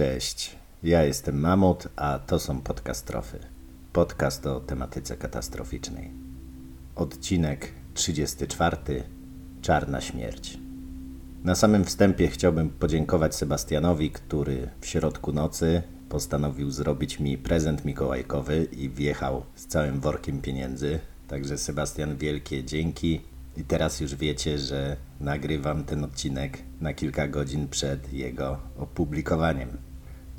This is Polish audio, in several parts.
Cześć, ja jestem Mamut, a to są podcastrofy. Podcast o tematyce katastroficznej. Odcinek 34. Czarna śmierć. Na samym wstępie chciałbym podziękować Sebastianowi, który w środku nocy postanowił zrobić mi prezent mikołajkowy i wjechał z całym workiem pieniędzy. Także Sebastian, wielkie dzięki. I teraz już wiecie, że nagrywam ten odcinek na kilka godzin przed jego opublikowaniem.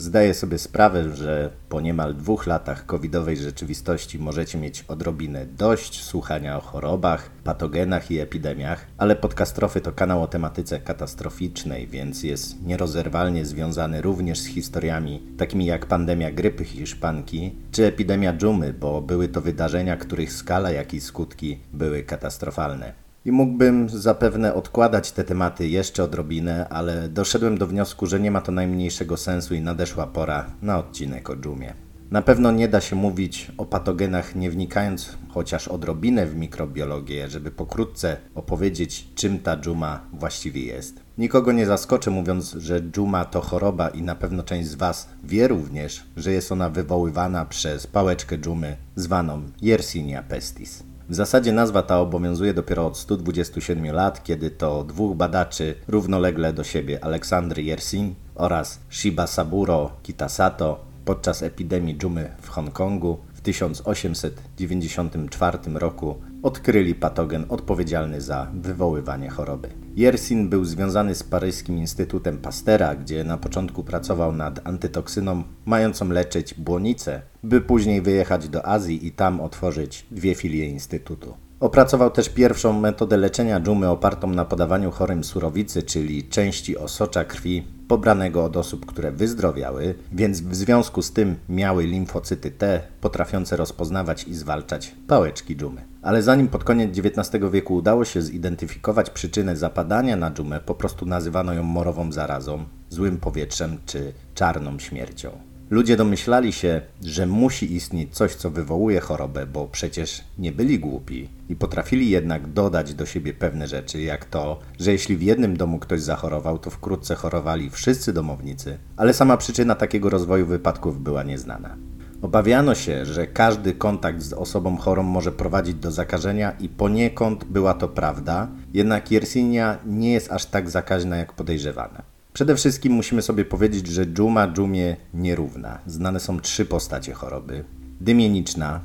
Zdaję sobie sprawę, że po niemal dwóch latach covidowej rzeczywistości możecie mieć odrobinę dość słuchania o chorobach, patogenach i epidemiach, ale Podcastrofy to kanał o tematyce katastroficznej, więc jest nierozerwalnie związany również z historiami takimi jak pandemia grypy hiszpanki czy epidemia dżumy, bo były to wydarzenia, których skala jak i skutki były katastrofalne. I mógłbym zapewne odkładać te tematy jeszcze odrobinę, ale doszedłem do wniosku, że nie ma to najmniejszego sensu i nadeszła pora na odcinek o dżumie. Na pewno nie da się mówić o patogenach nie wnikając chociaż odrobinę w mikrobiologię, żeby pokrótce opowiedzieć, czym ta dżuma właściwie jest. Nikogo nie zaskoczę mówiąc, że dżuma to choroba i na pewno część z Was wie również, że jest ona wywoływana przez pałeczkę dżumy zwaną Yersinia pestis. W zasadzie nazwa ta obowiązuje dopiero od 127 lat, kiedy to dwóch badaczy równolegle do siebie, Aleksandry Yersin oraz Shiba Saburo Kitasato, podczas epidemii dżumy w Hongkongu w 1894 roku odkryli patogen odpowiedzialny za wywoływanie choroby. Yersin był związany z paryskim Instytutem Pastera, gdzie na początku pracował nad antytoksyną mającą leczyć błonicę, by później wyjechać do Azji i tam otworzyć dwie filie Instytutu. Opracował też pierwszą metodę leczenia dżumy opartą na podawaniu chorym surowicy, czyli części osocza krwi pobranego od osób, które wyzdrowiały, więc w związku z tym miały limfocyty T potrafiące rozpoznawać i zwalczać pałeczki dżumy. Ale zanim pod koniec XIX wieku udało się zidentyfikować przyczynę zapadania na dżumę, po prostu nazywano ją morową zarazą, złym powietrzem czy czarną śmiercią. Ludzie domyślali się, że musi istnieć coś, co wywołuje chorobę, bo przecież nie byli głupi i potrafili jednak dodać do siebie pewne rzeczy, jak to, że jeśli w jednym domu ktoś zachorował, to wkrótce chorowali wszyscy domownicy, ale sama przyczyna takiego rozwoju wypadków była nieznana. Obawiano się, że każdy kontakt z osobą chorą może prowadzić do zakażenia i poniekąd była to prawda, jednak Yersinia nie jest aż tak zakaźna jak podejrzewana. Przede wszystkim musimy sobie powiedzieć, że dżuma dżumie nierówna. Znane są trzy postacie choroby: dymieniczna,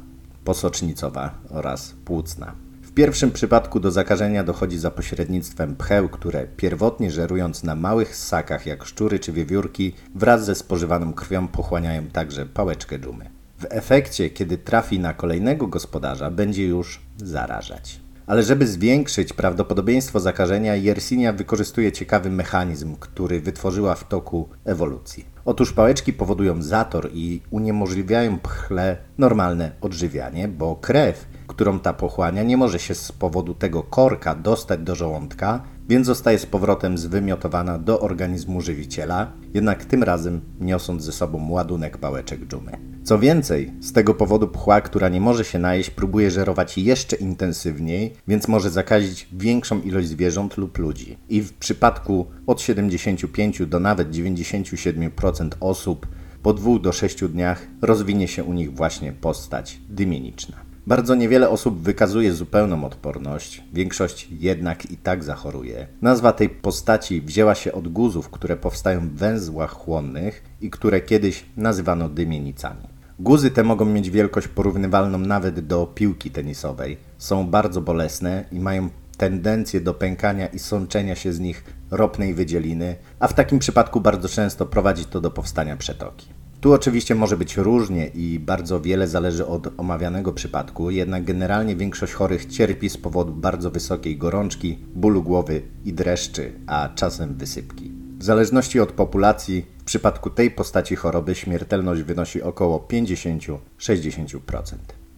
posocznicowa oraz płucna. Pierwszym przypadku do zakażenia dochodzi za pośrednictwem pcheł, które pierwotnie żerując na małych ssakach jak szczury czy wiewiórki, wraz ze spożywaną krwią pochłaniają także pałeczkę dżumy. W efekcie, kiedy trafi na kolejnego gospodarza, będzie już zarażać. Ale żeby zwiększyć prawdopodobieństwo zakażenia, Yersinia wykorzystuje ciekawy mechanizm, który wytworzyła w toku ewolucji. Otóż pałeczki powodują zator i uniemożliwiają pchle normalne odżywianie, bo krew, którą ta pochłania, nie może się z powodu tego korka dostać do żołądka, więc zostaje z powrotem zwymiotowana do organizmu żywiciela, jednak tym razem niosąc ze sobą ładunek pałeczek dżumy. Co więcej, z tego powodu pchła, która nie może się najeść, próbuje żerować jeszcze intensywniej, więc może zakazić większą ilość zwierząt lub ludzi. I w przypadku od 75 do nawet 97% osób po 2 do 6 dniach rozwinie się u nich właśnie postać dymieniczna. Bardzo niewiele osób wykazuje zupełną odporność, większość jednak i tak zachoruje. Nazwa tej postaci wzięła się od guzów, które powstają w węzłach chłonnych i które kiedyś nazywano dymienicami. Guzy te mogą mieć wielkość porównywalną nawet do piłki tenisowej. Są bardzo bolesne i mają tendencję do pękania i sączenia się z nich ropnej wydzieliny, a w takim przypadku bardzo często prowadzi to do powstania przetoki. Tu oczywiście może być różnie i bardzo wiele zależy od omawianego przypadku, jednak generalnie większość chorych cierpi z powodu bardzo wysokiej gorączki, bólu głowy i dreszczy, a czasem wysypki. W zależności od populacji, w przypadku tej postaci choroby śmiertelność wynosi około 50-60%.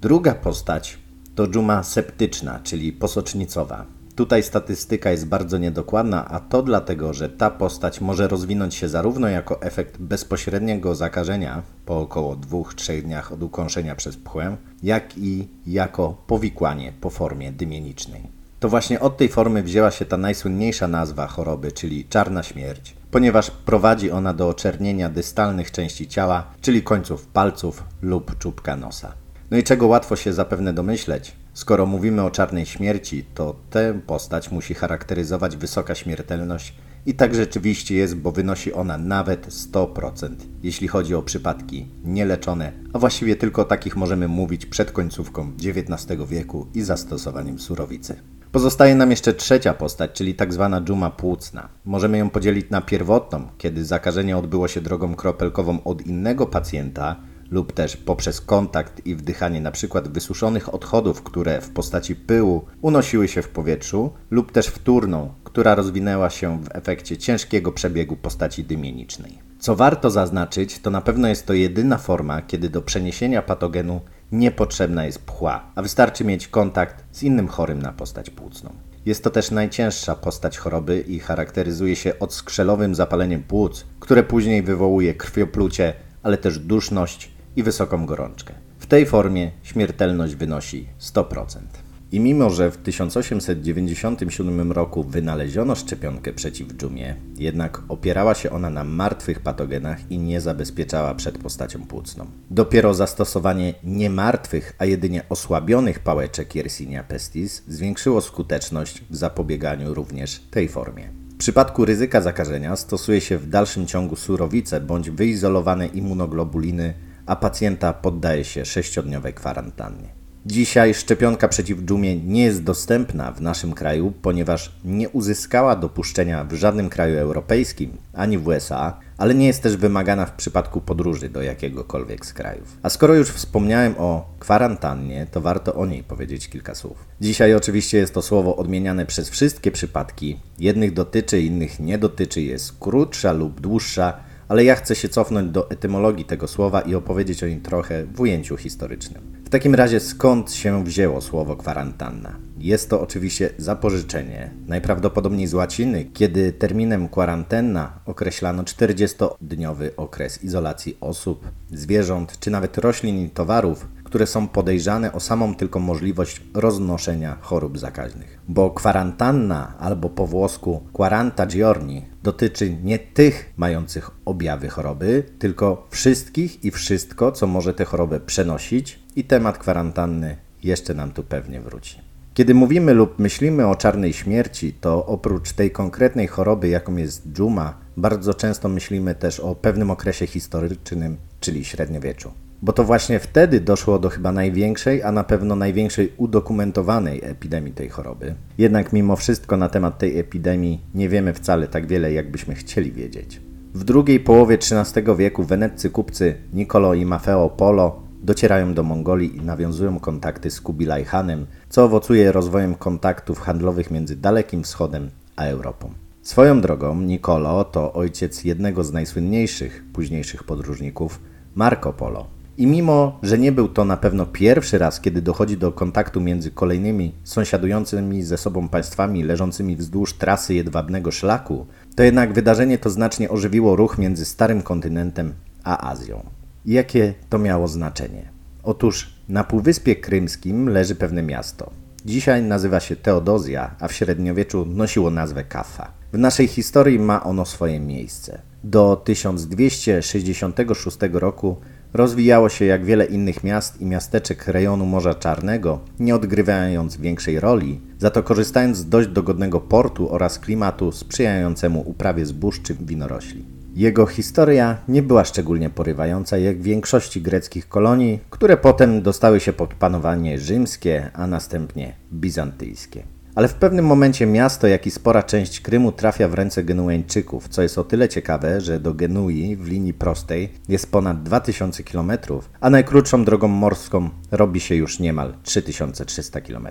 Druga postać to dżuma septyczna, czyli posocznicowa. Tutaj statystyka jest bardzo niedokładna, a to dlatego, że ta postać może rozwinąć się zarówno jako efekt bezpośredniego zakażenia po około 2-3 dniach od ukąszenia przez pchłę, jak i jako powikłanie po formie dymienicznej. To właśnie od tej formy wzięła się ta najsłynniejsza nazwa choroby, czyli czarna śmierć. ponieważ prowadzi ona do oczernienia dystalnych części ciała, czyli końców palców lub czubka nosa. No i czego łatwo się zapewne domyśleć, skoro mówimy o czarnej śmierci, to tę postać musi charakteryzować wysoka śmiertelność i tak rzeczywiście jest, bo wynosi ona nawet 100%, jeśli chodzi o przypadki nieleczone, a właściwie tylko o takich możemy mówić przed końcówką XIX wieku i zastosowaniem surowicy. Pozostaje nam jeszcze trzecia postać, czyli tak zwana dżuma płucna. Możemy ją podzielić na pierwotną, kiedy zakażenie odbyło się drogą kropelkową od innego pacjenta, lub też poprzez kontakt i wdychanie np. wysuszonych odchodów, które w postaci pyłu unosiły się w powietrzu, lub też wtórną, która rozwinęła się w efekcie ciężkiego przebiegu postaci dymienicznej. Co warto zaznaczyć, to na pewno jest to jedyna forma, kiedy do przeniesienia patogenu niepotrzebna jest pchła, a wystarczy mieć kontakt z innym chorym na postać płucną. Jest to też najcięższa postać choroby i charakteryzuje się odskrzelowym zapaleniem płuc, które później wywołuje krwioplucie, ale też duszność i wysoką gorączkę. W tej formie śmiertelność wynosi 100%. I mimo, że w 1897 roku wynaleziono szczepionkę przeciw dżumie, jednak opierała się ona na martwych patogenach i nie zabezpieczała przed postacią płucną. Dopiero zastosowanie nie martwych, a jedynie osłabionych pałeczek Yersinia pestis zwiększyło skuteczność w zapobieganiu również tej formie. W przypadku ryzyka zakażenia stosuje się w dalszym ciągu surowice bądź wyizolowane immunoglobuliny, a pacjenta poddaje się sześciodniowej kwarantannie. Dzisiaj szczepionka przeciw dżumie nie jest dostępna w naszym kraju, ponieważ nie uzyskała dopuszczenia w żadnym kraju europejskim ani w USA, ale nie jest też wymagana w przypadku podróży do jakiegokolwiek z krajów. A skoro już wspomniałem o kwarantannie, to warto o niej powiedzieć kilka słów. Dzisiaj oczywiście jest to słowo odmieniane przez wszystkie przypadki. Jednych dotyczy, innych nie dotyczy, jest krótsza lub dłuższa ale ja chcę się cofnąć do etymologii tego słowa i opowiedzieć o nim trochę w ujęciu historycznym. W takim razie skąd się wzięło słowo kwarantanna? Jest to oczywiście zapożyczenie, najprawdopodobniej z łaciny, kiedy terminem kwarantenna określano 40-dniowy okres izolacji osób, zwierząt czy nawet roślin i towarów, które są podejrzane o samą tylko możliwość roznoszenia chorób zakaźnych. Bo kwarantanna albo po włosku quaranta giorni dotyczy nie tych mających objawy choroby, tylko wszystkich i wszystko, co może tę chorobę przenosić i temat kwarantanny jeszcze nam tu pewnie wróci. Kiedy mówimy lub myślimy o czarnej śmierci, to oprócz tej konkretnej choroby, jaką jest dżuma, bardzo często myślimy też o pewnym okresie historycznym, czyli średniowieczu bo to właśnie wtedy doszło do chyba największej, a na pewno największej udokumentowanej epidemii tej choroby. Jednak mimo wszystko na temat tej epidemii nie wiemy wcale tak wiele, jakbyśmy chcieli wiedzieć. W drugiej połowie XIII wieku weneccy kupcy Nicolo i Maffeo Polo docierają do Mongolii i nawiązują kontakty z Kubilaj Hanem, co owocuje rozwojem kontaktów handlowych między Dalekim Wschodem a Europą. Swoją drogą Nicolo to ojciec jednego z najsłynniejszych późniejszych podróżników, Marco Polo. I mimo, że nie był to na pewno pierwszy raz, kiedy dochodzi do kontaktu między kolejnymi sąsiadującymi ze sobą państwami leżącymi wzdłuż trasy jedwabnego szlaku, to jednak wydarzenie to znacznie ożywiło ruch między Starym Kontynentem a Azją. I jakie to miało znaczenie? Otóż na Półwyspie Krymskim leży pewne miasto. Dzisiaj nazywa się Teodozja, a w średniowieczu nosiło nazwę Kafa. W naszej historii ma ono swoje miejsce. Do 1266 roku rozwijało się jak wiele innych miast i miasteczek rejonu Morza Czarnego, nie odgrywając większej roli, za to korzystając z dość dogodnego portu oraz klimatu sprzyjającemu uprawie zbóż czy winorośli. Jego historia nie była szczególnie porywająca jak w większości greckich kolonii, które potem dostały się pod panowanie rzymskie, a następnie bizantyjskie. Ale w pewnym momencie miasto, jak i spora część Krymu trafia w ręce Genueńczyków, co jest o tyle ciekawe, że do Genui w linii prostej jest ponad 2000 km, a najkrótszą drogą morską robi się już niemal 3300 km.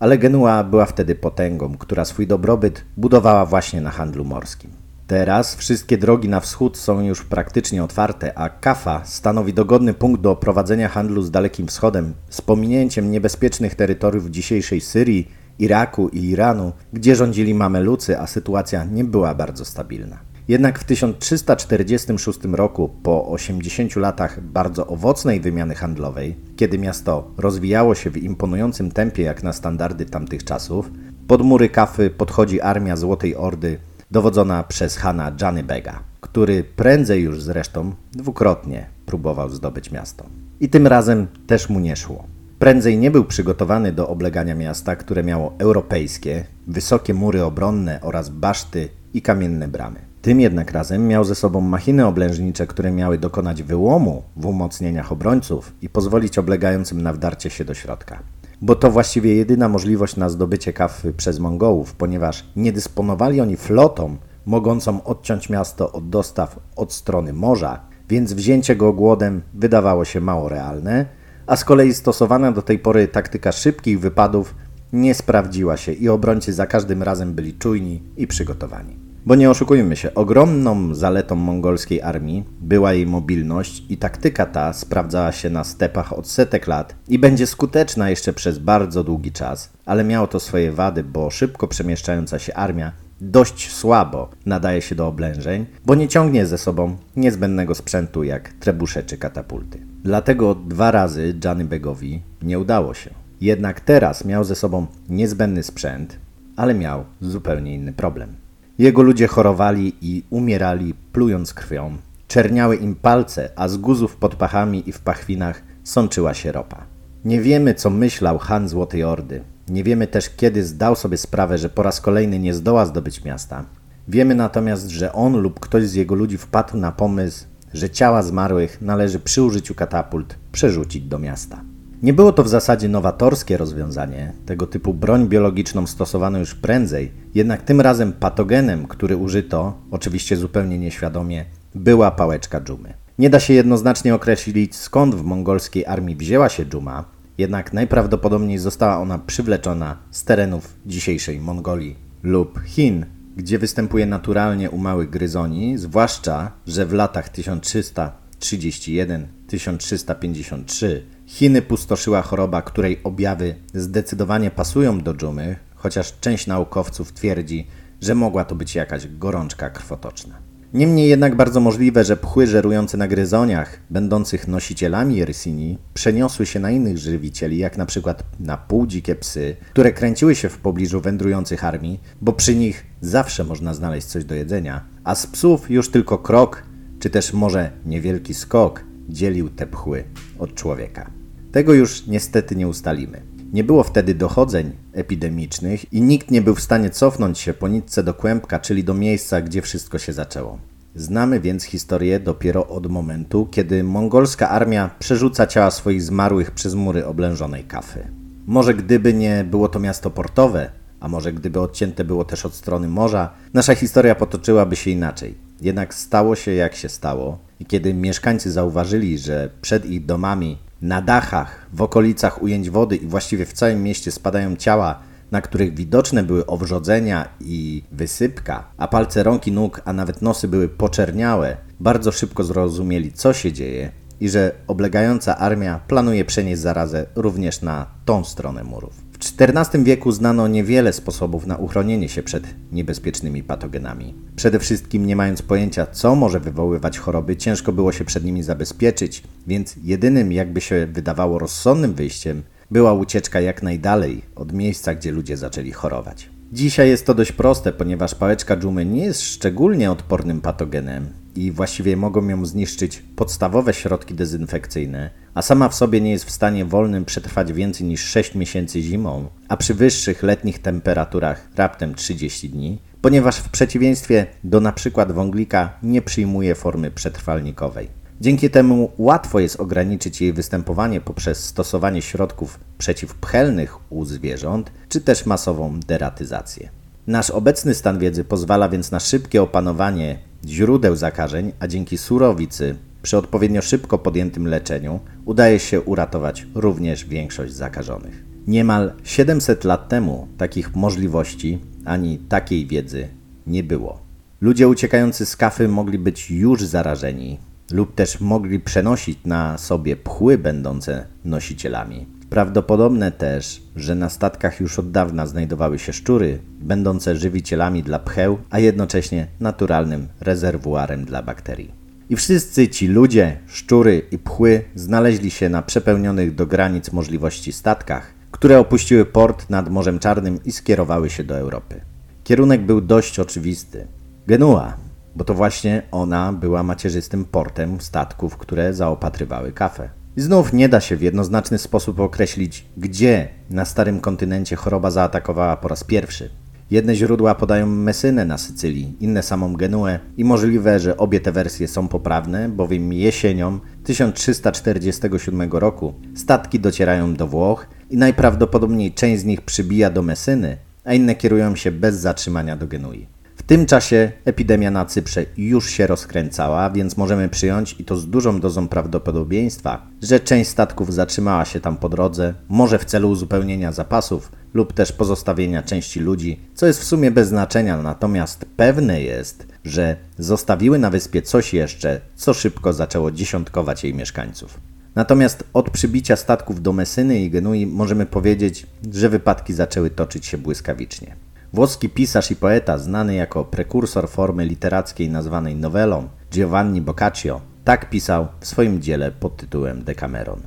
Ale Genua była wtedy potęgą, która swój dobrobyt budowała właśnie na handlu morskim. Teraz wszystkie drogi na wschód są już praktycznie otwarte, a Kafa stanowi dogodny punkt do prowadzenia handlu z Dalekim Wschodem z pominięciem niebezpiecznych terytoriów dzisiejszej Syrii Iraku i Iranu, gdzie rządzili Mamelucy, a sytuacja nie była bardzo stabilna. Jednak w 1346 roku, po 80 latach bardzo owocnej wymiany handlowej, kiedy miasto rozwijało się w imponującym tempie jak na standardy tamtych czasów, pod mury Kafy podchodzi armia Złotej Ordy dowodzona przez Hana Janybega, który prędzej już zresztą dwukrotnie próbował zdobyć miasto. I tym razem też mu nie szło. Prędzej nie był przygotowany do oblegania miasta, które miało europejskie, wysokie mury obronne oraz baszty i kamienne bramy. Tym jednak razem miał ze sobą machiny oblężnicze, które miały dokonać wyłomu w umocnieniach obrońców i pozwolić oblegającym na wdarcie się do środka. Bo to właściwie jedyna możliwość na zdobycie kafy przez Mongołów, ponieważ nie dysponowali oni flotą mogącą odciąć miasto od dostaw od strony morza, więc wzięcie go głodem wydawało się mało realne, a z kolei stosowana do tej pory taktyka szybkich wypadów nie sprawdziła się i obrońcy za każdym razem byli czujni i przygotowani. Bo nie oszukujmy się, ogromną zaletą mongolskiej armii była jej mobilność i taktyka ta sprawdzała się na stepach od setek lat i będzie skuteczna jeszcze przez bardzo długi czas, ale miało to swoje wady, bo szybko przemieszczająca się armia dość słabo nadaje się do oblężeń, bo nie ciągnie ze sobą niezbędnego sprzętu jak trebusze czy katapulty. Dlatego dwa razy Johnny Begowi nie udało się. Jednak teraz miał ze sobą niezbędny sprzęt, ale miał zupełnie inny problem. Jego ludzie chorowali i umierali, plując krwią. Czerniały im palce, a z guzów pod pachami i w pachwinach sączyła się ropa. Nie wiemy, co myślał Han Złotej Ordy. Nie wiemy też, kiedy zdał sobie sprawę, że po raz kolejny nie zdoła zdobyć miasta. Wiemy natomiast, że on lub ktoś z jego ludzi wpadł na pomysł, że ciała zmarłych należy przy użyciu katapult przerzucić do miasta. Nie było to w zasadzie nowatorskie rozwiązanie, tego typu broń biologiczną stosowano już prędzej, jednak tym razem patogenem, który użyto, oczywiście zupełnie nieświadomie, była pałeczka dżumy. Nie da się jednoznacznie określić skąd w mongolskiej armii wzięła się dżuma, jednak najprawdopodobniej została ona przywleczona z terenów dzisiejszej Mongolii lub Chin, gdzie występuje naturalnie u małych gryzoni, zwłaszcza, że w latach 1331-1353 Chiny pustoszyła choroba, której objawy zdecydowanie pasują do dżumy, chociaż część naukowców twierdzi, że mogła to być jakaś gorączka krwotoczna. Niemniej jednak bardzo możliwe, że pchły żerujące na gryzoniach, będących nosicielami Yersini, przeniosły się na innych żywicieli, jak na przykład na półdzikie psy, które kręciły się w pobliżu wędrujących armii, bo przy nich zawsze można znaleźć coś do jedzenia, a z psów już tylko krok, czy też może niewielki skok dzielił te pchły od człowieka. Tego już niestety nie ustalimy. Nie było wtedy dochodzeń epidemicznych i nikt nie był w stanie cofnąć się po nitce do kłębka, czyli do miejsca, gdzie wszystko się zaczęło. Znamy więc historię dopiero od momentu, kiedy mongolska armia przerzuca ciała swoich zmarłych przez mury oblężonej kafy. Może gdyby nie było to miasto portowe, a może gdyby odcięte było też od strony morza, nasza historia potoczyłaby się inaczej. Jednak stało się jak się stało i kiedy mieszkańcy zauważyli, że przed ich domami na dachach, w okolicach ujęć wody i właściwie w całym mieście spadają ciała, na których widoczne były owrzodzenia i wysypka, a palce rąk i nóg, a nawet nosy były poczerniałe, bardzo szybko zrozumieli, co się dzieje i że oblegająca armia planuje przenieść zarazę również na tą stronę murów. XIV wieku znano niewiele sposobów na uchronienie się przed niebezpiecznymi patogenami. Przede wszystkim, nie mając pojęcia, co może wywoływać choroby, ciężko było się przed nimi zabezpieczyć, więc jedynym, jakby się wydawało, rozsądnym wyjściem była ucieczka jak najdalej od miejsca, gdzie ludzie zaczęli chorować. Dzisiaj jest to dość proste, ponieważ pałeczka dżumy nie jest szczególnie odpornym patogenem i właściwie mogą ją zniszczyć podstawowe środki dezynfekcyjne, a sama w sobie nie jest w stanie wolnym przetrwać więcej niż 6 miesięcy zimą, a przy wyższych letnich temperaturach raptem 30 dni, ponieważ w przeciwieństwie do np. wąglika nie przyjmuje formy przetrwalnikowej. Dzięki temu łatwo jest ograniczyć jej występowanie poprzez stosowanie środków przeciwpchelnych u zwierząt, czy też masową deratyzację. Nasz obecny stan wiedzy pozwala więc na szybkie opanowanie źródeł zakażeń, a dzięki surowicy przy odpowiednio szybko podjętym leczeniu udaje się uratować również większość zakażonych. Niemal 700 lat temu takich możliwości ani takiej wiedzy nie było. Ludzie uciekający z kafy mogli być już zarażeni lub też mogli przenosić na sobie pchły będące nosicielami. Prawdopodobne też, że na statkach już od dawna znajdowały się szczury, będące żywicielami dla pcheł, a jednocześnie naturalnym rezerwuarem dla bakterii. I wszyscy ci ludzie, szczury i pchły znaleźli się na przepełnionych do granic możliwości statkach, które opuściły port nad Morzem Czarnym i skierowały się do Europy. Kierunek był dość oczywisty. Genua, bo to właśnie ona była macierzystym portem statków, które zaopatrywały kafę. I znów nie da się w jednoznaczny sposób określić, gdzie na starym kontynencie choroba zaatakowała po raz pierwszy. Jedne źródła podają Mesynę na Sycylii, inne samą Genuę i możliwe, że obie te wersje są poprawne, bowiem jesienią 1347 roku statki docierają do Włoch i najprawdopodobniej część z nich przybija do Mesyny, a inne kierują się bez zatrzymania do Genui. W tym czasie epidemia na Cyprze już się rozkręcała, więc możemy przyjąć, i to z dużą dozą prawdopodobieństwa, że część statków zatrzymała się tam po drodze, może w celu uzupełnienia zapasów lub też pozostawienia części ludzi, co jest w sumie bez znaczenia, natomiast pewne jest, że zostawiły na wyspie coś jeszcze, co szybko zaczęło dziesiątkować jej mieszkańców. Natomiast od przybicia statków do Mesyny i Genui możemy powiedzieć, że wypadki zaczęły toczyć się błyskawicznie. Włoski pisarz i poeta, znany jako prekursor formy literackiej nazwanej nowelą, Giovanni Boccaccio, tak pisał w swoim dziele pod tytułem Decameron.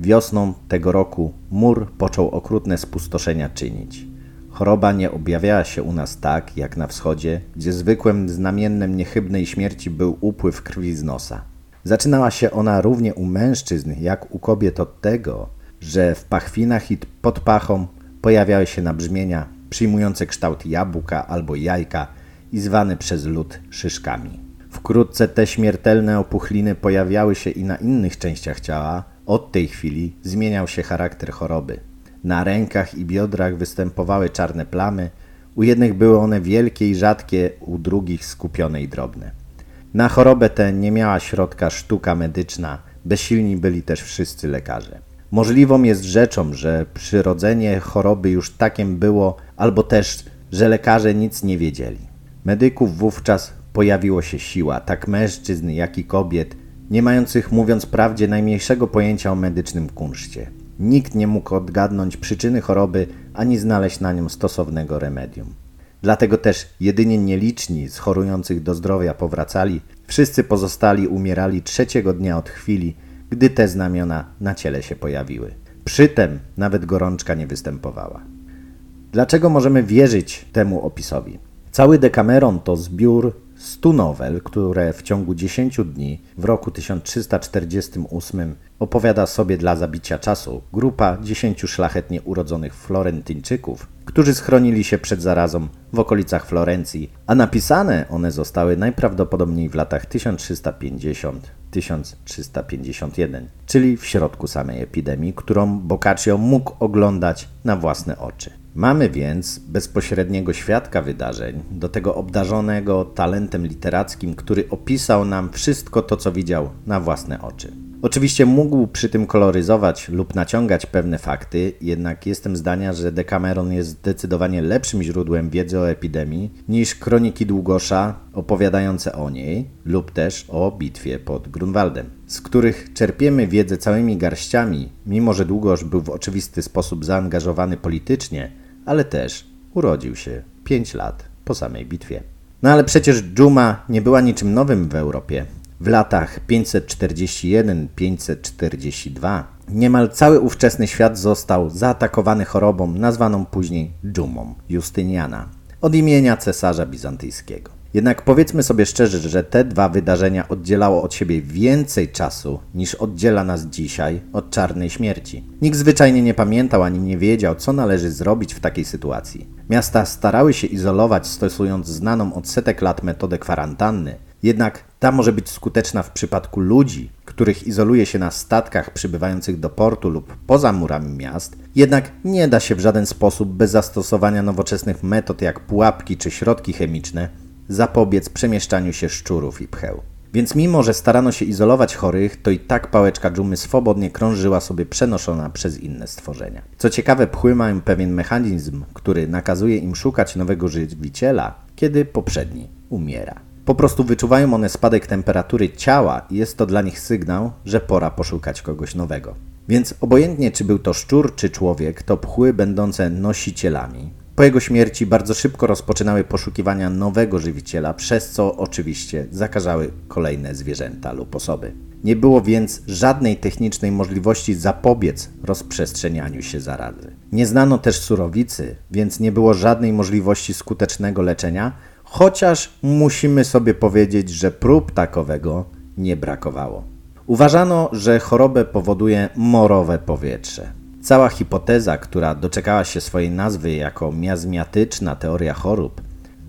Wiosną tego roku mur począł okrutne spustoszenia czynić. Choroba nie objawiała się u nas tak, jak na wschodzie, gdzie zwykłym znamiennem niechybnej śmierci był upływ krwi z nosa. Zaczynała się ona równie u mężczyzn, jak u kobiet od tego, że w pachwinach i pod pachą pojawiały się nabrzmienia przyjmujące kształt jabłka albo jajka i zwane przez lud szyszkami. Wkrótce te śmiertelne opuchliny pojawiały się i na innych częściach ciała. Od tej chwili zmieniał się charakter choroby. Na rękach i biodrach występowały czarne plamy, u jednych były one wielkie i rzadkie, u drugich skupione i drobne. Na chorobę tę nie miała środka sztuka medyczna, bezsilni byli też wszyscy lekarze. Możliwą jest rzeczą, że przyrodzenie choroby już takiem było, albo też, że lekarze nic nie wiedzieli. Medyków wówczas pojawiło się siła, tak mężczyzn, jak i kobiet, nie mających, mówiąc prawdzie, najmniejszego pojęcia o medycznym kunszcie. Nikt nie mógł odgadnąć przyczyny choroby ani znaleźć na nią stosownego remedium. Dlatego też jedynie nieliczni z chorujących do zdrowia powracali, wszyscy pozostali umierali trzeciego dnia od chwili, gdy te znamiona na ciele się pojawiły. Przytem nawet gorączka nie występowała. Dlaczego możemy wierzyć temu opisowi? Cały Dekameron to zbiór stu nowel, które w ciągu 10 dni w roku 1348 opowiada sobie dla zabicia czasu grupa dziesięciu szlachetnie urodzonych Florentyńczyków, którzy schronili się przed zarazą w okolicach Florencji, a napisane one zostały najprawdopodobniej w latach 1350-1351, czyli w środku samej epidemii, którą Boccaccio mógł oglądać na własne oczy. Mamy więc bezpośredniego świadka wydarzeń, do tego obdarzonego talentem literackim, który opisał nam wszystko to, co widział na własne oczy. Oczywiście mógł przy tym koloryzować lub naciągać pewne fakty, jednak jestem zdania, że Decameron jest zdecydowanie lepszym źródłem wiedzy o epidemii niż kroniki Długosza opowiadające o niej lub też o bitwie pod Grunwaldem, z których czerpiemy wiedzę całymi garściami, mimo że Długosz był w oczywisty sposób zaangażowany politycznie, ale też urodził się 5 lat po samej bitwie. No ale przecież dżuma nie była niczym nowym w Europie. W latach 541-542 niemal cały ówczesny świat został zaatakowany chorobą nazwaną później dżumą Justyniana od imienia cesarza bizantyjskiego. Jednak powiedzmy sobie szczerze, że te dwa wydarzenia oddzielało od siebie więcej czasu niż oddziela nas dzisiaj od czarnej śmierci. Nikt zwyczajnie nie pamiętał ani nie wiedział, co należy zrobić w takiej sytuacji. Miasta starały się izolować, stosując znaną od setek lat metodę kwarantanny, jednak ta może być skuteczna w przypadku ludzi, których izoluje się na statkach przybywających do portu lub poza murami miast, jednak nie da się w żaden sposób bez zastosowania nowoczesnych metod jak pułapki czy środki chemiczne zapobiec przemieszczaniu się szczurów i pcheł. Więc mimo, że starano się izolować chorych, to i tak pałeczka dżumy swobodnie krążyła sobie przenoszona przez inne stworzenia. Co ciekawe, pchły mają pewien mechanizm, który nakazuje im szukać nowego żywiciela, kiedy poprzedni umiera. Po prostu wyczuwają one spadek temperatury ciała i jest to dla nich sygnał, że pora poszukać kogoś nowego. Więc obojętnie czy był to szczur czy człowiek, to pchły będące nosicielami po jego śmierci bardzo szybko rozpoczynały poszukiwania nowego żywiciela, przez co oczywiście zakażały kolejne zwierzęta lub osoby. Nie było więc żadnej technicznej możliwości zapobiec rozprzestrzenianiu się zarazy. Nie znano też surowicy, więc nie było żadnej możliwości skutecznego leczenia, chociaż musimy sobie powiedzieć, że prób takowego nie brakowało. Uważano, że chorobę powoduje morowe powietrze. Cała hipoteza, która doczekała się swojej nazwy jako miazmiatyczna teoria chorób,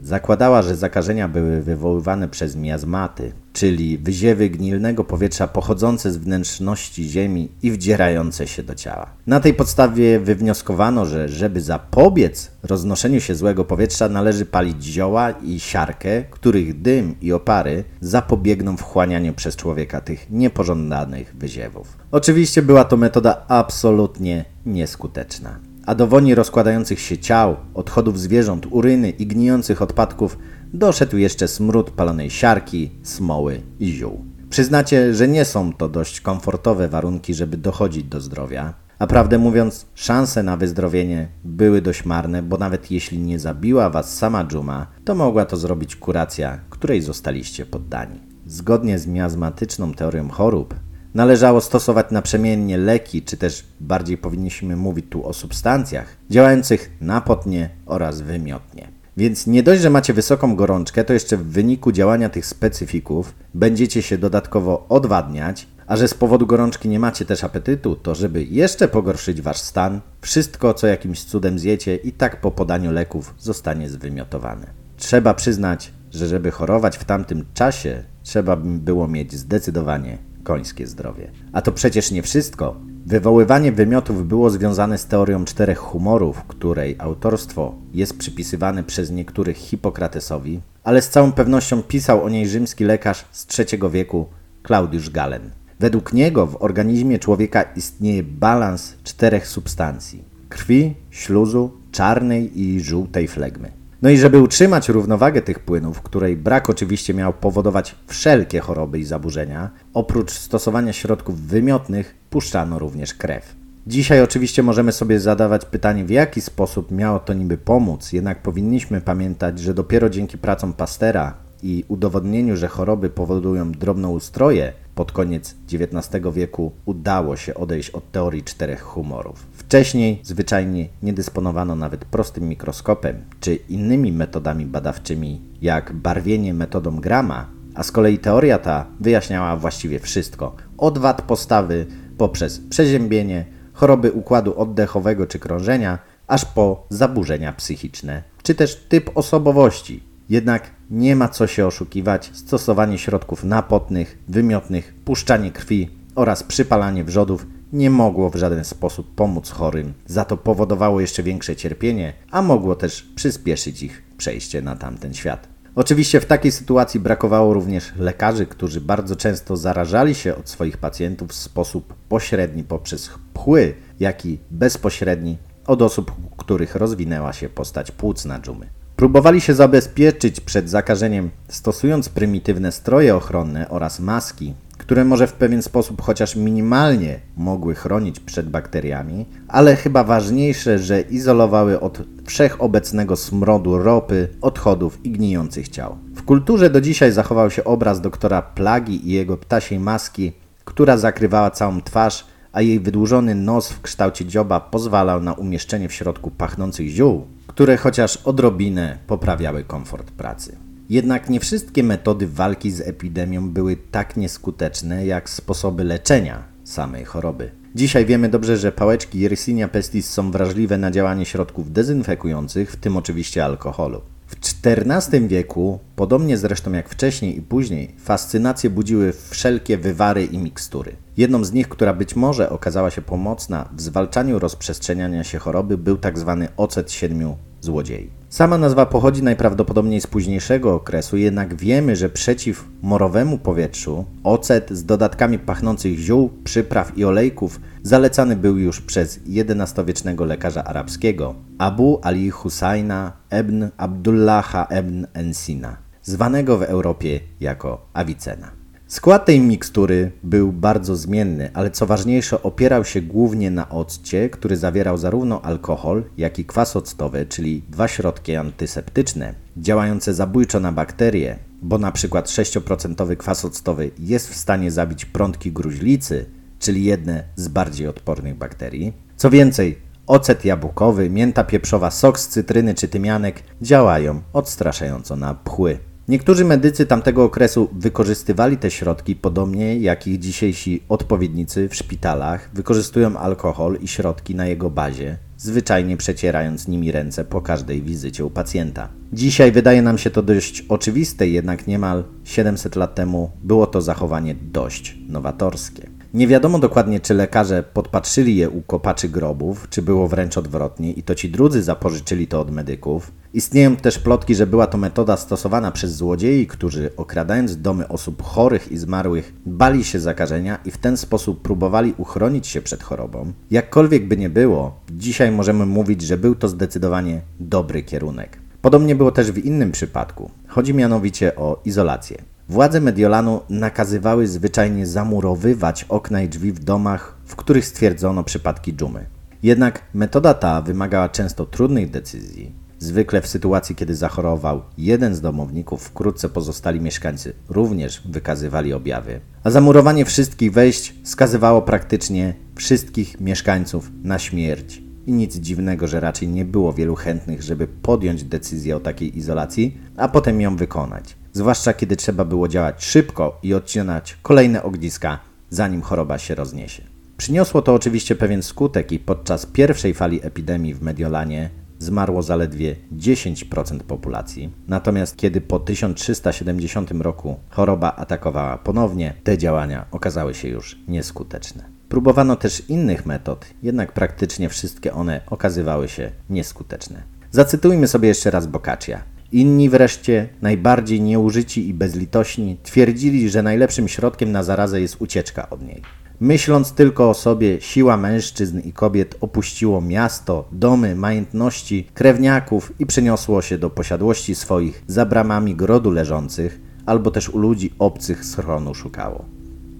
zakładała, że zakażenia były wywoływane przez miazmaty, czyli wyziewy gnilnego powietrza pochodzące z wnętrzności ziemi i wdzierające się do ciała. Na tej podstawie wywnioskowano, że żeby zapobiec roznoszeniu się złego powietrza należy palić zioła i siarkę, których dym i opary zapobiegną wchłanianiu przez człowieka tych niepożądanych wyziewów. Oczywiście była to metoda absolutnie nieskuteczna a do woni rozkładających się ciał, odchodów zwierząt, uryny i gnijących odpadków doszedł jeszcze smród palonej siarki, smoły i ziół. Przyznacie, że nie są to dość komfortowe warunki, żeby dochodzić do zdrowia, a prawdę mówiąc, szanse na wyzdrowienie były dość marne, bo nawet jeśli nie zabiła was sama dżuma, to mogła to zrobić kuracja, której zostaliście poddani. Zgodnie z miazmatyczną teorią chorób, należało stosować naprzemiennie leki, czy też bardziej powinniśmy mówić tu o substancjach działających napotnie oraz wymiotnie. Więc nie dość, że macie wysoką gorączkę, to jeszcze w wyniku działania tych specyfików będziecie się dodatkowo odwadniać, a że z powodu gorączki nie macie też apetytu, to żeby jeszcze pogorszyć wasz stan, wszystko co jakimś cudem zjecie i tak po podaniu leków zostanie zwymiotowane. Trzeba przyznać, że żeby chorować w tamtym czasie, trzeba było mieć zdecydowanie końskie zdrowie. A to przecież nie wszystko. Wywoływanie wymiotów było związane z teorią czterech humorów, której autorstwo jest przypisywane przez niektórych Hipokratesowi, ale z całą pewnością pisał o niej rzymski lekarz z III wieku Claudiusz Galen. Według niego w organizmie człowieka istnieje balans czterech substancji: krwi, śluzu, czarnej i żółtej flegmy. No i żeby utrzymać równowagę tych płynów, której brak oczywiście miał powodować wszelkie choroby i zaburzenia, oprócz stosowania środków wymiotnych puszczano również krew. Dzisiaj oczywiście możemy sobie zadawać pytanie, w jaki sposób miało to niby pomóc, jednak powinniśmy pamiętać, że dopiero dzięki pracom Pastera i udowodnieniu, że choroby powodują drobnoustroje, pod koniec XIX wieku udało się odejść od teorii czterech humorów. Wcześniej zwyczajnie nie dysponowano nawet prostym mikroskopem czy innymi metodami badawczymi, jak barwienie metodą Grama, a z kolei teoria ta wyjaśniała właściwie wszystko, od wad postawy poprzez przeziębienie, choroby układu oddechowego czy krążenia, aż po zaburzenia psychiczne, czy też typ osobowości. Jednak nie ma co się oszukiwać, stosowanie środków napotnych, wymiotnych, puszczanie krwi oraz przypalanie wrzodów nie mogło w żaden sposób pomóc chorym, za to powodowało jeszcze większe cierpienie, a mogło też przyspieszyć ich przejście na tamten świat. Oczywiście w takiej sytuacji brakowało również lekarzy, którzy bardzo często zarażali się od swoich pacjentów w sposób pośredni poprzez pchły, jak i bezpośredni od osób, u których rozwinęła się postać płucna dżumy. Próbowali się zabezpieczyć przed zakażeniem stosując prymitywne stroje ochronne oraz maski, które może w pewien sposób chociaż minimalnie mogły chronić przed bakteriami, ale chyba ważniejsze, że izolowały od wszechobecnego smrodu ropy, odchodów i gnijących ciał. W kulturze do dzisiaj zachował się obraz doktora Plagi i jego ptasiej maski, która zakrywała całą twarz, a jej wydłużony nos w kształcie dzioba pozwalał na umieszczenie w środku pachnących ziół, które chociaż odrobinę poprawiały komfort pracy. Jednak nie wszystkie metody walki z epidemią były tak nieskuteczne jak sposoby leczenia samej choroby. Dzisiaj wiemy dobrze, że pałeczki Yersinia pestis są wrażliwe na działanie środków dezynfekujących, w tym oczywiście alkoholu. W XIV wieku, podobnie zresztą jak wcześniej i później, fascynację budziły wszelkie wywary i mikstury. Jedną z nich, która być może okazała się pomocna w zwalczaniu rozprzestrzeniania się choroby, był tzw. Tak ocet siedmiu złodziei. Sama nazwa pochodzi najprawdopodobniej z późniejszego okresu, jednak wiemy, że przeciw morowemu powietrzu ocet z dodatkami pachnących ziół, przypraw i olejków zalecany był już przez XI-wiecznego lekarza arabskiego Abu Ali Husajna ibn Abdullaha ibn Ensina, zwanego w Europie jako Avicena. Skład tej mikstury był bardzo zmienny, ale co ważniejsze, opierał się głównie na occie, który zawierał zarówno alkohol, jak i kwas octowy, czyli dwa środki antyseptyczne, działające zabójczo na bakterie, bo na przykład 6% kwas octowy jest w stanie zabić prątki gruźlicy, czyli jedne z bardziej odpornych bakterii. Co więcej, ocet jabłkowy, mięta pieprzowa, sok z cytryny czy tymianek działają odstraszająco na pchły. Niektórzy medycy tamtego okresu wykorzystywali te środki podobnie jak ich dzisiejsi odpowiednicy w szpitalach wykorzystują alkohol i środki na jego bazie, zwyczajnie przecierając nimi ręce po każdej wizycie u pacjenta. Dzisiaj wydaje nam się to dość oczywiste, jednak niemal 700 lat temu było to zachowanie dość nowatorskie. Nie wiadomo dokładnie, czy lekarze podpatrzyli je u kopaczy grobów, czy było wręcz odwrotnie i to ci drudzy zapożyczyli to od medyków. Istnieją też plotki, że była to metoda stosowana przez złodziei, którzy okradając domy osób chorych i zmarłych, bali się zakażenia i w ten sposób próbowali uchronić się przed chorobą. Jakkolwiek by nie było, dzisiaj możemy mówić, że był to zdecydowanie dobry kierunek. Podobnie było też w innym przypadku. Chodzi mianowicie o izolację. Władze Mediolanu nakazywały zwyczajnie zamurowywać okna i drzwi w domach, w których stwierdzono przypadki dżumy. Jednak metoda ta wymagała często trudnych decyzji. Zwykle w sytuacji, kiedy zachorował jeden z domowników, wkrótce pozostali mieszkańcy również wykazywali objawy. A zamurowanie wszystkich wejść skazywało praktycznie wszystkich mieszkańców na śmierć. I nic dziwnego, że raczej nie było wielu chętnych, żeby podjąć decyzję o takiej izolacji, a potem ją wykonać zwłaszcza kiedy trzeba było działać szybko i odcinać kolejne ogniska, zanim choroba się rozniesie. Przyniosło to oczywiście pewien skutek i podczas pierwszej fali epidemii w Mediolanie zmarło zaledwie 10% populacji. Natomiast kiedy po 1370 roku choroba atakowała ponownie, te działania okazały się już nieskuteczne. Próbowano też innych metod, jednak praktycznie wszystkie one okazywały się nieskuteczne. Zacytujmy sobie jeszcze raz Boccaccia. Inni wreszcie, najbardziej nieużyci i bezlitośni, twierdzili, że najlepszym środkiem na zarazę jest ucieczka od niej. Myśląc tylko o sobie, siła mężczyzn i kobiet opuściło miasto, domy, majątności, krewniaków i przeniosło się do posiadłości swoich za bramami grodu leżących, albo też u ludzi obcych schronu szukało.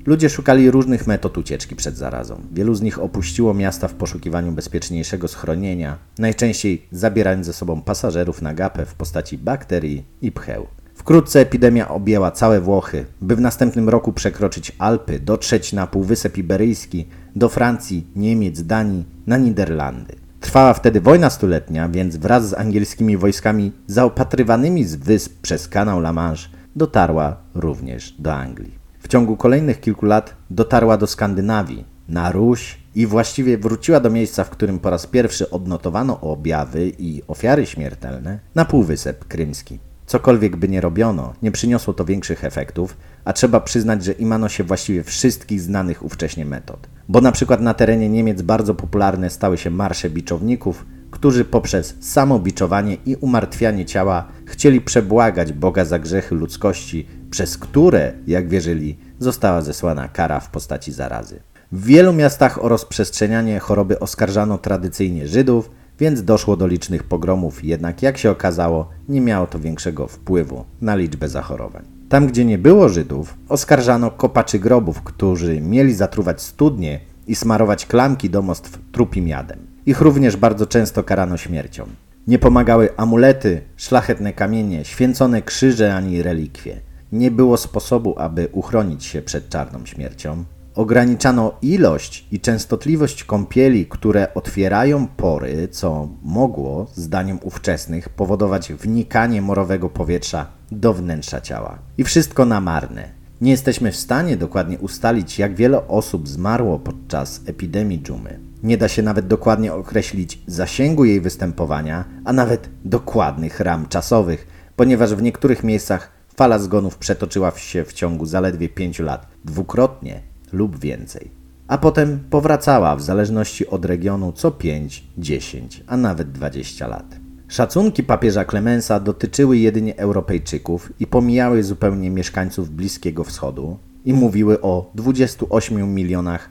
Ludzie szukali różnych metod ucieczki przed zarazą. Wielu z nich opuściło miasta w poszukiwaniu bezpieczniejszego schronienia, najczęściej zabierając ze sobą pasażerów na gapę w postaci bakterii i pcheł. Wkrótce epidemia objęła całe Włochy, by w następnym roku przekroczyć Alpy, dotrzeć na Półwysep Iberyjski, do Francji, Niemiec, Danii, na Niderlandy. Trwała wtedy wojna stuletnia, więc wraz z angielskimi wojskami zaopatrywanymi z wysp przez kanał La Manche dotarła również do Anglii. Ciągu kolejnych kilku lat dotarła do Skandynawii, na Ruś i właściwie wróciła do miejsca, w którym po raz pierwszy odnotowano objawy i ofiary śmiertelne na Półwysep Krymski. Cokolwiek by nie robiono, nie przyniosło to większych efektów, a trzeba przyznać, że imano się właściwie wszystkich znanych ówcześnie metod. Bo na przykład na terenie Niemiec bardzo popularne stały się marsze biczowników, którzy poprzez samobiczowanie i umartwianie ciała chcieli przebłagać Boga za grzechy ludzkości, przez które, jak wierzyli, została zesłana kara w postaci zarazy. W wielu miastach o rozprzestrzenianie choroby oskarżano tradycyjnie Żydów, więc doszło do licznych pogromów, jednak jak się okazało, nie miało to większego wpływu na liczbę zachorowań. Tam, gdzie nie było Żydów, oskarżano kopaczy grobów, którzy mieli zatruwać studnie i smarować klamki domostw trupim jadem. Ich również bardzo często karano śmiercią. Nie pomagały amulety, szlachetne kamienie, święcone krzyże ani relikwie. Nie było sposobu, aby uchronić się przed czarną śmiercią. Ograniczano ilość i częstotliwość kąpieli, które otwierają pory, co mogło, zdaniem ówczesnych, powodować wnikanie morowego powietrza do wnętrza ciała. I wszystko na marne. Nie jesteśmy w stanie dokładnie ustalić, jak wiele osób zmarło podczas epidemii dżumy. Nie da się nawet dokładnie określić zasięgu jej występowania, a nawet dokładnych ram czasowych, ponieważ w niektórych miejscach fala zgonów przetoczyła się w ciągu zaledwie 5 lat, dwukrotnie lub więcej. A potem powracała w zależności od regionu co 5, 10, a nawet 20 lat. Szacunki papieża Klemensa dotyczyły jedynie Europejczyków i pomijały zupełnie mieszkańców Bliskiego Wschodu i mówiły o 28 milionach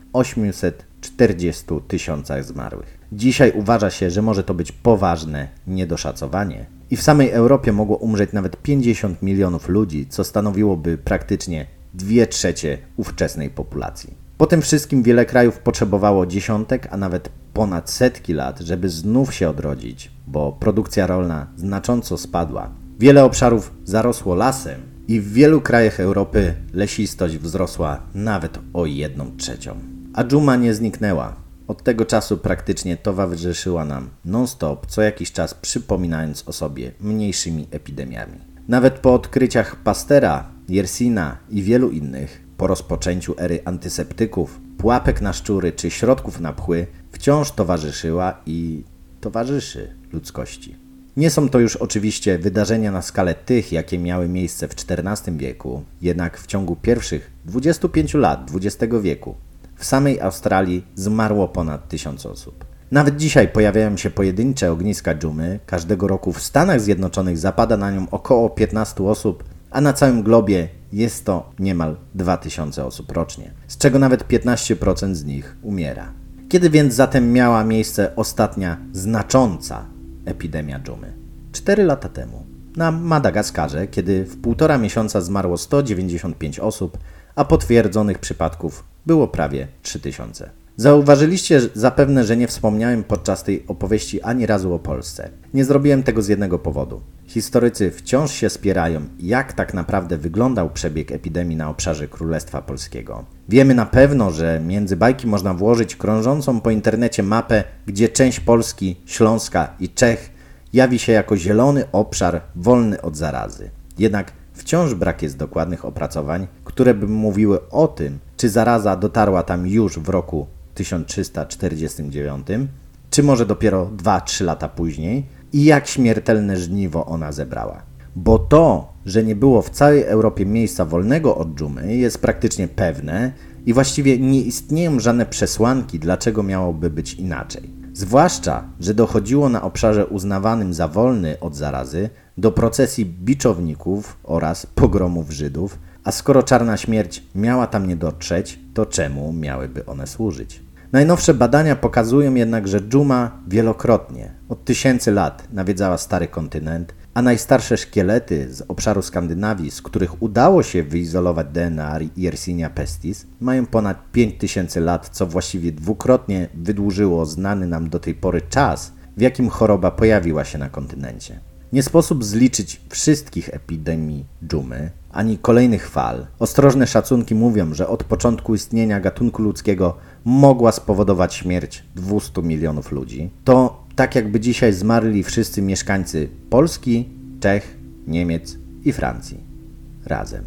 840 tysiącach zmarłych. Dzisiaj uważa się, że może to być poważne niedoszacowanie i w samej Europie mogło umrzeć nawet 50 milionów ludzi, co stanowiłoby praktycznie 2 trzecie ówczesnej populacji. Po tym wszystkim wiele krajów potrzebowało dziesiątek, a nawet ponad setki lat, żeby znów się odrodzić, bo produkcja rolna znacząco spadła. Wiele obszarów zarosło lasem i w wielu krajach Europy lesistość wzrosła nawet o jedną trzecią. A dżuma nie zniknęła. Od tego czasu praktycznie towarzyszyła nam non-stop, co jakiś czas przypominając o sobie mniejszymi epidemiami. Nawet po odkryciach Pastera, Yersina i wielu innych, po rozpoczęciu ery antyseptyków, pułapek na szczury czy środków na pchły, wciąż towarzyszyła i towarzyszy ludzkości. Nie są to już oczywiście wydarzenia na skalę tych, jakie miały miejsce w XIV wieku, jednak w ciągu pierwszych 25 lat XX wieku w samej Australii zmarło ponad tysiąc osób. Nawet dzisiaj pojawiają się pojedyncze ogniska dżumy. Każdego roku w Stanach Zjednoczonych zapada na nią około 15 osób, a na całym globie jest to niemal 2000 osób rocznie, z czego nawet 15% z nich umiera. Kiedy więc zatem miała miejsce ostatnia znacząca epidemia dżumy? Cztery lata temu, na Madagaskarze, kiedy w półtora miesiąca zmarło 195 osób, a potwierdzonych przypadków było prawie 3000. Zauważyliście zapewne, że nie wspomniałem podczas tej opowieści ani razu o Polsce. Nie zrobiłem tego z jednego powodu. Historycy wciąż się spierają, jak tak naprawdę wyglądał przebieg epidemii na obszarze Królestwa Polskiego. Wiemy na pewno, że między bajki można włożyć krążącą po internecie mapę, gdzie część Polski, Śląska i Czech jawi się jako zielony obszar wolny od zarazy. Jednak wciąż brak jest dokładnych opracowań, które by mówiły o tym, czy zaraza dotarła tam już w roku 1349, czy może dopiero 2-3 lata później i jak śmiertelne żniwo ona zebrała. Bo to, że nie było w całej Europie miejsca wolnego od dżumy, jest praktycznie pewne i właściwie nie istnieją żadne przesłanki, dlaczego miałoby być inaczej. Zwłaszcza, że dochodziło na obszarze uznawanym za wolny od zarazy do procesji biczowników oraz pogromów Żydów, a skoro czarna śmierć miała tam nie dotrzeć, to czemu miałyby one służyć? Najnowsze badania pokazują jednak, że dżuma wielokrotnie, od tysięcy lat, nawiedzała stary kontynent, a najstarsze szkielety z obszaru Skandynawii, z których udało się wyizolować DNA Yersinia pestis, mają ponad 5000 lat, co właściwie dwukrotnie wydłużyło znany nam do tej pory czas, w jakim choroba pojawiła się na kontynencie. Nie sposób zliczyć wszystkich epidemii dżumy, ani kolejnych fal. Ostrożne szacunki mówią, że od początku istnienia gatunku ludzkiego mogła spowodować śmierć 200 milionów ludzi. To tak jakby dzisiaj zmarli wszyscy mieszkańcy Polski, Czech, Niemiec i Francji. Razem.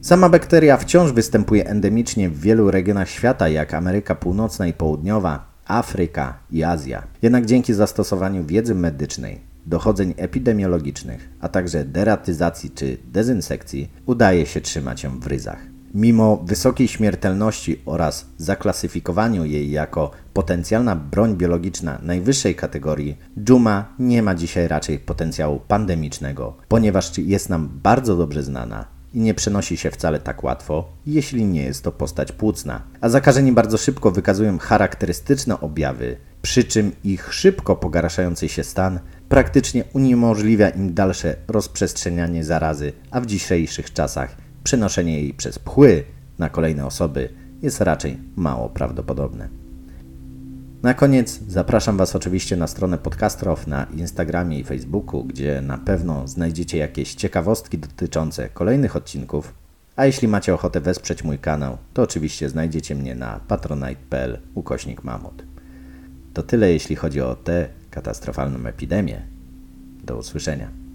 Sama bakteria wciąż występuje endemicznie w wielu regionach świata, jak Ameryka Północna i Południowa, Afryka i Azja. Jednak dzięki zastosowaniu wiedzy medycznej dochodzeń epidemiologicznych, a także deratyzacji czy dezynsekcji udaje się trzymać ją w ryzach. Mimo wysokiej śmiertelności oraz zaklasyfikowaniu jej jako potencjalna broń biologiczna najwyższej kategorii, dżuma nie ma dzisiaj raczej potencjału pandemicznego, ponieważ jest nam bardzo dobrze znana i nie przenosi się wcale tak łatwo, jeśli nie jest to postać płucna. A zakażeni bardzo szybko wykazują charakterystyczne objawy, przy czym ich szybko pogarszający się stan praktycznie uniemożliwia im dalsze rozprzestrzenianie zarazy, a w dzisiejszych czasach przenoszenie jej przez pchły na kolejne osoby jest raczej mało prawdopodobne. Na koniec zapraszam Was oczywiście na stronę Podcastrow na Instagramie i Facebooku, gdzie na pewno znajdziecie jakieś ciekawostki dotyczące kolejnych odcinków. A jeśli macie ochotę wesprzeć mój kanał, to oczywiście znajdziecie mnie na patronite.pl ukośnik mamut. To tyle jeśli chodzi o tę katastrofalną epidemię. Do usłyszenia.